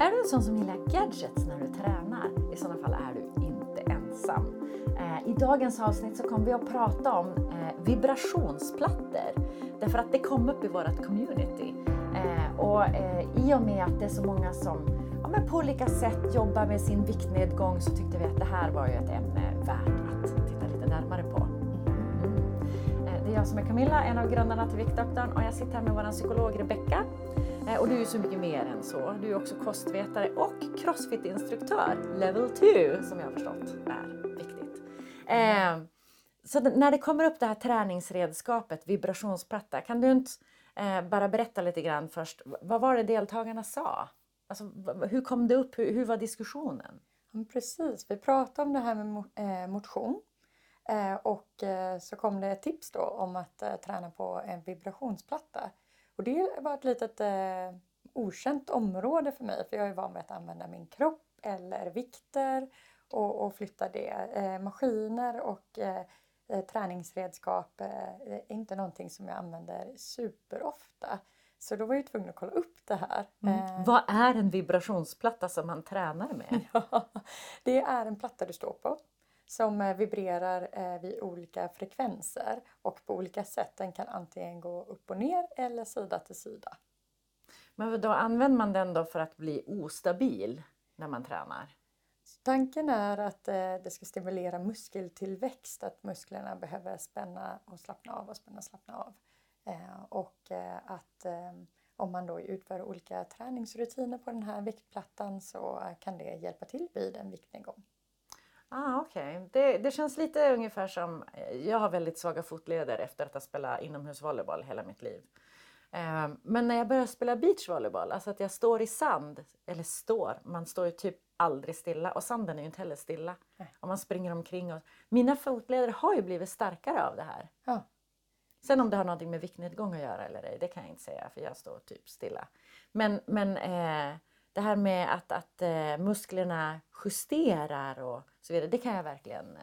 Är du en sån som gillar gadgets när du tränar? I sådana fall är du inte ensam. Eh, I dagens avsnitt så kommer vi att prata om eh, vibrationsplattor. Därför att det kom upp i vårt community. Eh, och i och med att det är så många som ja, men på olika sätt jobbar med sin viktnedgång så tyckte vi att det här var ju ett ämne värt att titta lite närmare på. Mm. Det är jag som är Camilla, en av grundarna till Viktdoktorn och jag sitter här med vår psykolog Rebecka. Eh, och du är ju så mycket mer än så. Du är också kostvetare och crossfit-instruktör, level 2, som jag har förstått är viktigt. Eh, så när det kommer upp det här träningsredskapet, vibrationsplatta, kan du inte eh, bara berätta lite grann först, vad var det deltagarna sa? Alltså, hur kom det upp? Hur, hur var diskussionen? Ja, precis, vi pratade om det här med eh, motion eh, och så kom det ett tips då om att träna på en vibrationsplatta. Och det var ett litet eh, okänt område för mig för jag är van vid att använda min kropp eller vikter och, och flytta det. Eh, maskiner och eh, träningsredskap är inte någonting som jag använder superofta. Så då var jag tvungen att kolla upp det här. Mm. Eh, Vad är en vibrationsplatta som man tränar med? Ja, det är en platta du står på som eh, vibrerar eh, vid olika frekvenser och på olika sätt. Den kan antingen gå upp och ner eller sida till sida. Men då använder man den då för att bli ostabil när man tränar? Tanken är att det ska stimulera muskeltillväxt, att musklerna behöver spänna och slappna av och spänna och slappna av. Eh, och eh, att eh, om man då utför olika träningsrutiner på den här viktplattan så kan det hjälpa till vid en viktnedgång. Ah, Okej, okay. det, det känns lite ungefär som, jag har väldigt svaga fotleder efter att ha spelat inomhusvolleyboll hela mitt liv. Men när jag började spela beachvolleyboll, alltså att jag står i sand, eller står, man står ju typ aldrig stilla och sanden är ju inte heller stilla. Nej. Och man springer omkring och mina fotleder har ju blivit starkare av det här. Ja. Sen om det har någonting med viktnedgång att göra eller ej, det kan jag inte säga för jag står typ stilla. Men, men eh, det här med att, att eh, musklerna justerar och så vidare, det kan jag verkligen... Eh,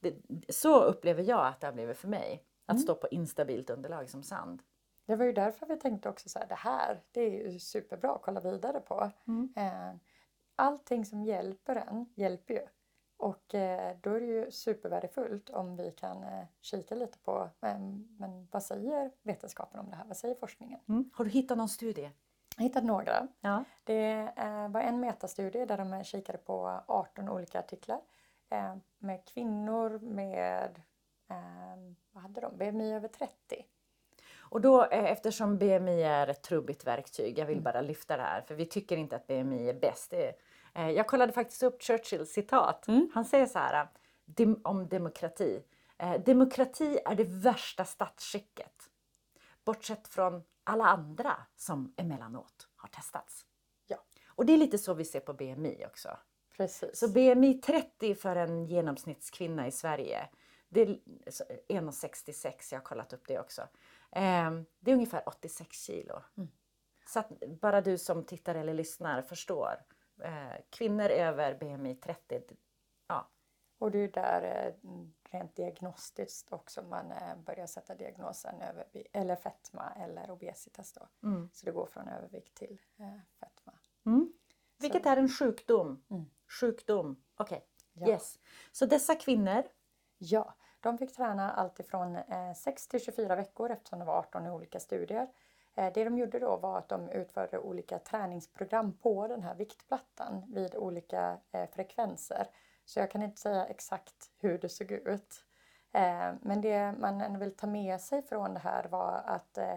det, så upplever jag att det har blivit för mig. Att mm. stå på instabilt underlag som sand. Det var ju därför vi tänkte också så här, det här, det är ju superbra att kolla vidare på. Mm. Eh, allting som hjälper en hjälper ju. Och då är det ju supervärdefullt om vi kan kika lite på men, men vad säger vetenskapen om det här? Vad säger forskningen? Mm. Har du hittat någon studie? Jag har hittat några. Ja. Det eh, var en metastudie där de kikade på 18 olika artiklar med kvinnor med vad hade de? BMI över 30. Och då eftersom BMI är ett trubbigt verktyg, jag vill mm. bara lyfta det här för vi tycker inte att BMI är bäst. Eh, jag kollade faktiskt upp Churchills citat. Mm. Han säger så här om demokrati. Eh, demokrati är det värsta statsskicket. Bortsett från alla andra som emellanåt har testats. Ja. Och det är lite så vi ser på BMI också. Precis. Så BMI 30 för en genomsnittskvinna i Sverige, det är 1,66, jag har kollat upp det också. Eh, det är ungefär 86 kilo. Mm. Så att bara du som tittar eller lyssnar förstår eh, kvinnor över BMI 30. Och det är där eh, rent diagnostiskt också man eh, börjar sätta diagnosen över, eller fetma eller obesitas då. Mm. Så det går från övervikt till eh, fetma. Mm. Vilket är en sjukdom. Mm. Sjukdom, okej. Okay. Ja. Yes. Så dessa kvinnor? Ja, de fick träna alltifrån eh, 6 till 24 veckor eftersom det var 18 olika studier. Det de gjorde då var att de utförde olika träningsprogram på den här viktplattan vid olika frekvenser. Så jag kan inte säga exakt hur det såg ut. Eh, men det man vill ta med sig från det här var att eh,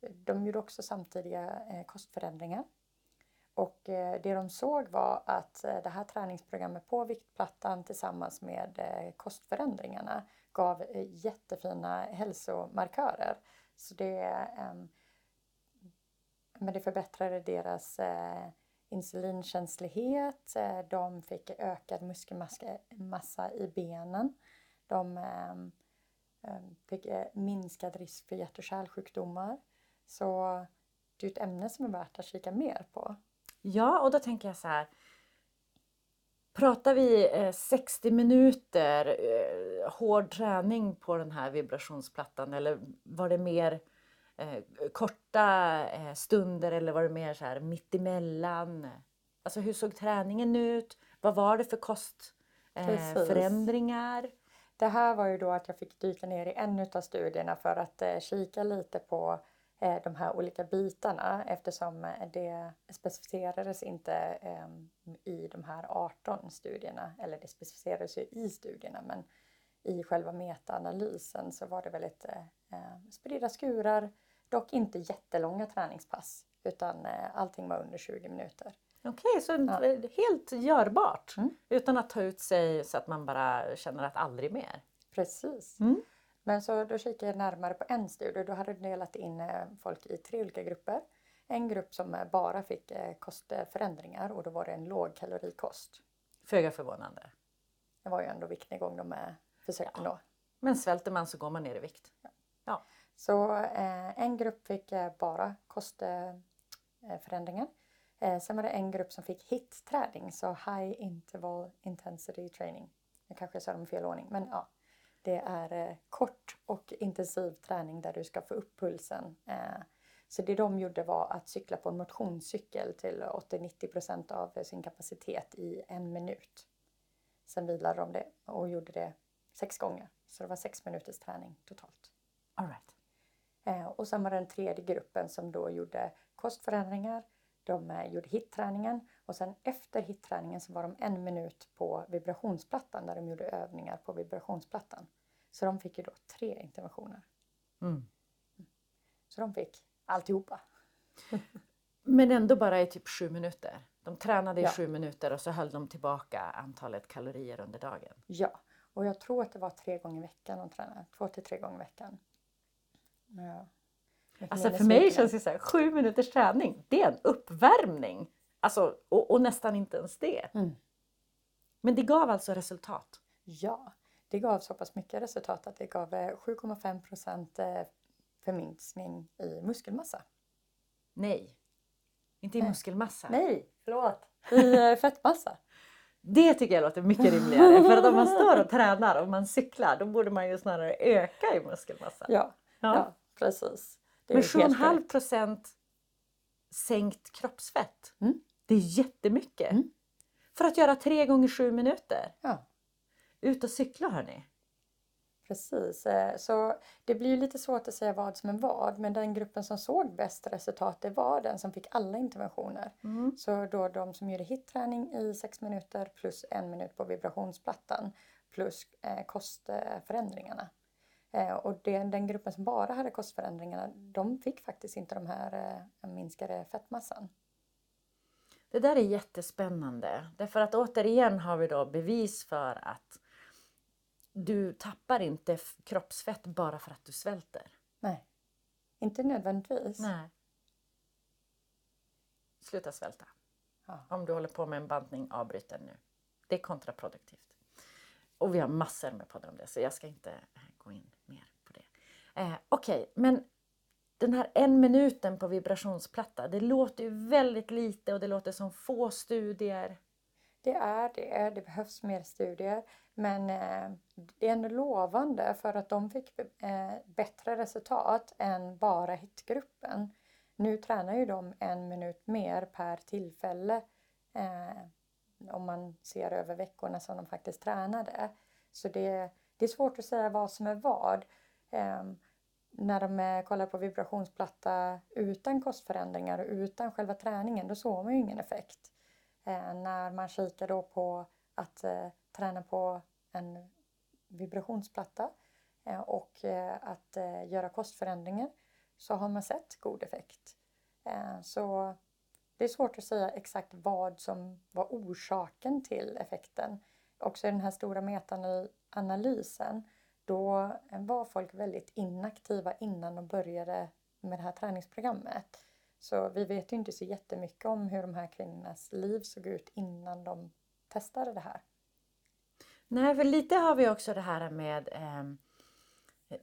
de gjorde också samtidiga eh, kostförändringar. Och det de såg var att det här träningsprogrammet på viktplattan tillsammans med kostförändringarna gav jättefina hälsomarkörer. Så det men det förbättrade deras insulinkänslighet. Eh, de fick ökad muskelmassa i benen. De ehm, ehm, fick eh, minskad risk för hjärt och kärlsjukdomar. Så det är ett ämne som är värt att kika mer på. Ja, och då tänker jag så här. Pratar vi eh, 60 minuter hård träning på den här vibrationsplattan eller var det mer eh, korta eh, stunder eller var det mer så här mittemellan? Alltså hur såg träningen ut? Vad var det för kostförändringar? Eh, det här var ju då att jag fick dyka ner i en av studierna för att eh, kika lite på eh, de här olika bitarna eftersom eh, det specificerades inte eh, i de här 18 studierna, eller det specificerades ju i studierna men i själva metaanalysen så var det väldigt eh, eh, spridda skurar, dock inte jättelånga träningspass utan eh, allting var under 20 minuter. Okej, okay, så ja. helt görbart mm. utan att ta ut sig så att man bara känner att aldrig mer? Precis. Mm. Men så då kikade jag närmare på en studie då hade delat in eh, folk i tre olika grupper. En grupp som eh, bara fick kostförändringar och då var det en lågkalorikost. Föga förvånande. Det var ju ändå viktnedgång de försökte ja. nå. Men svälter man så går man ner i vikt. Ja. ja. Så eh, en grupp fick eh, bara kostförändringar. Eh, sen var det en grupp som fick HIT-träning, så High Interval Intensity Training. Jag kanske sa dem i fel ordning, men ja. Det är eh, kort och intensiv träning där du ska få upp pulsen. Eh, så det de gjorde var att cykla på en motionscykel till 80-90% av sin kapacitet i en minut. Sen vilade de det och gjorde det sex gånger. Så det var sex minuters träning totalt. All right. Eh, och sen var det den tredje gruppen som då gjorde kostförändringar. De eh, gjorde hitträningen och sen efter hitträningen så var de en minut på vibrationsplattan där de gjorde övningar på vibrationsplattan. Så de fick ju då tre interventioner. Mm. Så de fick alltihopa. Men ändå bara i typ sju minuter? De tränade i ja. sju minuter och så höll de tillbaka antalet kalorier under dagen? Ja, och jag tror att det var tre gånger i veckan de tränade. Två till tre gånger i veckan. Ja. Alltså för mig känns det så här, sju minuters träning, det är en uppvärmning. Alltså, och, och nästan inte ens det. Mm. Men det gav alltså resultat? Ja, det gav så pass mycket resultat att det gav 7,5 eh, procent eh, förminskning i muskelmassa. Nej, inte i Nej. muskelmassa. Nej, förlåt. I eh, fettmassa. Det tycker jag låter mycket rimligare. För att om man står och tränar och man cyklar då borde man ju snarare öka i muskelmassa. Ja, ja. ja precis. Men 7,5 procent sänkt kroppsfett. Mm. Det är jättemycket. Mm. För att göra tre gånger sju minuter. Ja. Ut och cykla hörni. Precis, eh, så det blir lite svårt att säga vad som är vad men den gruppen som såg bäst resultat det var den som fick alla interventioner. Mm. Så då de som gjorde hitträning i sex minuter plus en minut på vibrationsplattan plus eh, kostförändringarna. Eh, och det, den gruppen som bara hade kostförändringarna de fick faktiskt inte de här eh, minskade fettmassan. Det där är jättespännande därför att återigen har vi då bevis för att du tappar inte kroppsfett bara för att du svälter. Nej, inte nödvändigtvis. Nej. Sluta svälta. Ja. Om du håller på med en bantning, avbryt den nu. Det är kontraproduktivt. Och vi har massor med poddar om det så jag ska inte eh, gå in. Eh, Okej, okay, men den här en minuten på vibrationsplatta, det låter ju väldigt lite och det låter som få studier. Det är det, det behövs mer studier. Men eh, det är ändå lovande för att de fick eh, bättre resultat än bara hitgruppen. Nu tränar ju de en minut mer per tillfälle eh, om man ser över veckorna som de faktiskt tränade. Så det, det är svårt att säga vad som är vad. Ehm, när de eh, kollar på vibrationsplatta utan kostförändringar och utan själva träningen, då såg man ju ingen effekt. Eh, när man kikar då på att eh, träna på en vibrationsplatta eh, och eh, att eh, göra kostförändringar så har man sett god effekt. Så det är svårt att säga exakt vad som var orsaken till effekten. Också i den här stora metaanalysen då var folk väldigt inaktiva innan de började med det här träningsprogrammet. Så vi vet ju inte så jättemycket om hur de här kvinnornas liv såg ut innan de testade det här. Nej, för lite har vi också det här med eh,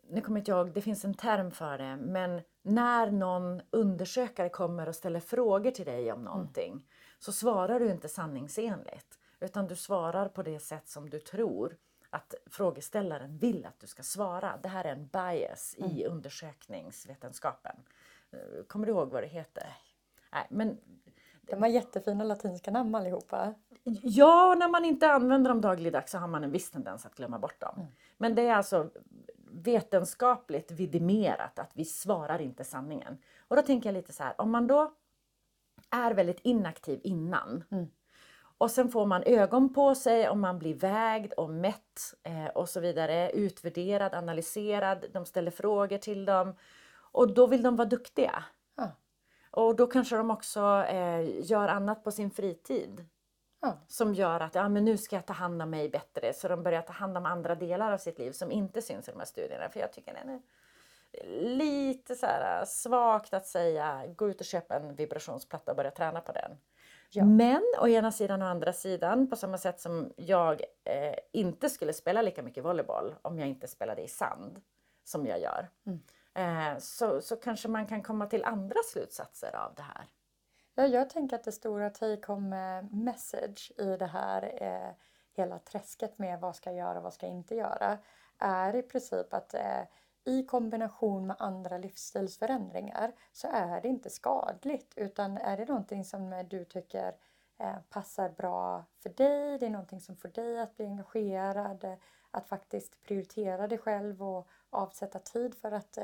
nu kommer inte jag det finns en term för det, men när någon undersökare kommer och ställer frågor till dig om någonting mm. så svarar du inte sanningsenligt utan du svarar på det sätt som du tror att frågeställaren vill att du ska svara. Det här är en bias i undersökningsvetenskapen. Eh, Kommer du ihåg vad det heter? Nej, men De har jättefina latinska namn allihopa. Ja, när man inte använder dem dagligdags så har man en viss tendens att glömma bort dem. Men det är alltså vetenskapligt vidimerat att vi svarar inte sanningen. Och då tänker jag lite så här, om man då är väldigt inaktiv innan och sen får man ögon på sig och man blir vägd och mätt eh, och så vidare, utvärderad, analyserad, de ställer frågor till dem och då vill de vara duktiga. Ja. Och då kanske de också eh, gör annat på sin fritid Ja. som gör att ja, men nu ska jag ta hand om mig bättre. Så de börjar ta hand om andra delar av sitt liv som inte syns i de här studierna. För jag tycker det är lite så här svagt att säga gå ut och köpa en vibrationsplatta och börja träna på den. Ja. Men å ena sidan och andra sidan på samma sätt som jag eh, inte skulle spela lika mycket volleyboll om jag inte spelade i sand som jag gör. Eh, så, så kanske man kan komma till andra slutsatser av det här. Ja, jag tänker att det stora take-home message i det här eh, hela träsket med vad ska jag göra och vad ska jag inte göra är i princip att eh, i kombination med andra livsstilsförändringar så är det inte skadligt utan är det någonting som eh, du tycker eh, passar bra för dig, det är någonting som får dig att bli engagerad, eh, att faktiskt prioritera dig själv och avsätta tid för att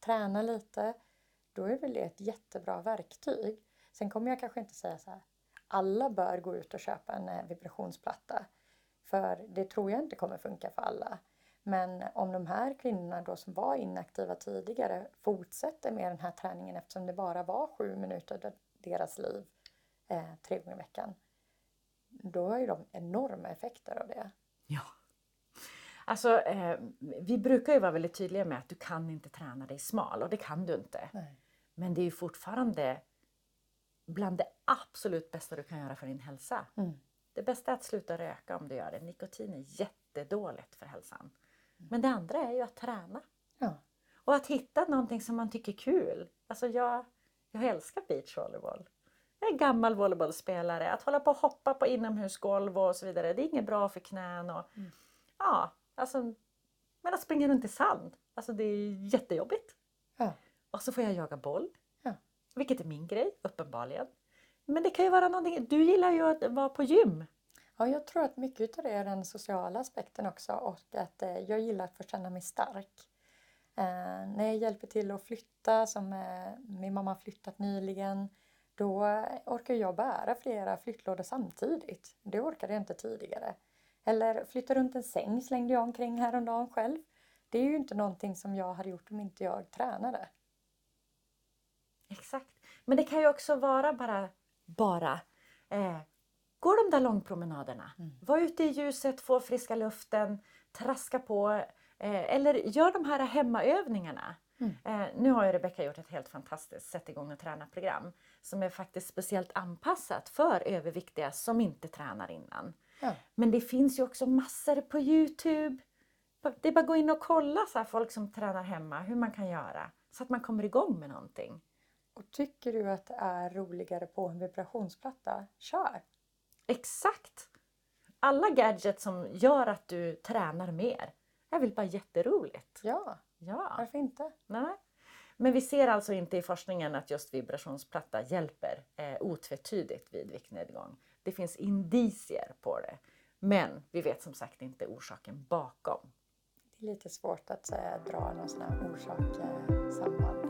träna lite, då är väl det ett jättebra verktyg. Sen kommer jag kanske inte säga så här, alla bör gå ut och köpa en vibrationsplatta. För det tror jag inte kommer funka för alla. Men om de här kvinnorna då som var inaktiva tidigare fortsätter med den här träningen eftersom det bara var sju minuter av deras liv eh, tre gånger i veckan. Då har ju de enorma effekter av det. Ja. Alltså, eh, vi brukar ju vara väldigt tydliga med att du kan inte träna dig smal och det kan du inte. Nej. Men det är ju fortfarande bland det absolut bästa du kan göra för din hälsa. Mm. Det bästa är att sluta röka om du gör det. Nikotin är jättedåligt för hälsan. Men det andra är ju att träna. Ja. Och att hitta någonting som man tycker är kul. Alltså jag, jag älskar beachvolleyboll. Jag är gammal volleybollspelare. Att hålla på och hoppa på inomhusgolv och så vidare, det är inget bra för knän. Och, ja, alltså, men att springa runt i sand, alltså det är jättejobbigt. Ja. Och så får jag jaga boll. Ja. Vilket är min grej, uppenbarligen. Men det kan ju vara någonting, du gillar ju att vara på gym. Ja, jag tror att mycket av det är den sociala aspekten också och att eh, jag gillar att få känna mig stark. Eh, när jag hjälper till att flytta, som eh, min mamma har flyttat nyligen, då orkar jag bära flera flyttlådor samtidigt. Det orkade jag inte tidigare. Eller flytta runt en säng slängde jag omkring häromdagen själv. Det är ju inte någonting som jag hade gjort om inte jag tränade. Exakt. Men det kan ju också vara bara, bara eh, gå de där långpromenaderna. Var ute i ljuset, få friska luften, traska på. Eh, eller gör de här hemmaövningarna. Eh, nu har ju Rebecka gjort ett helt fantastiskt sätt igång och träna-program som är faktiskt speciellt anpassat för överviktiga som inte tränar innan. Ja. Men det finns ju också massor på Youtube. Det är bara att gå in och kolla så här, folk som tränar hemma, hur man kan göra. Så att man kommer igång med någonting. Och tycker du att det är roligare på en vibrationsplatta, kör! Exakt! Alla gadgets som gör att du tränar mer är väl bara jätteroligt? Ja, Ja. varför inte? Nej. Men vi ser alltså inte i forskningen att just vibrationsplatta hjälper eh, otvetydigt vid viktnedgång. Det finns indicier på det. Men vi vet som sagt inte orsaken bakom. Det är lite svårt att eh, dra någon sån här orsak-samband.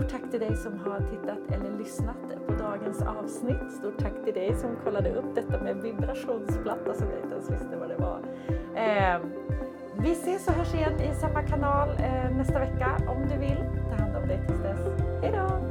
Stort tack till dig som har tittat eller lyssnat på dagens avsnitt. Stort tack till dig som kollade upp detta med vibrationsplatta som jag inte ens visste vad det var. Eh, vi ses och hörs igen i samma kanal eh, nästa vecka om du vill. Ta hand om dig tills dess. Hejdå!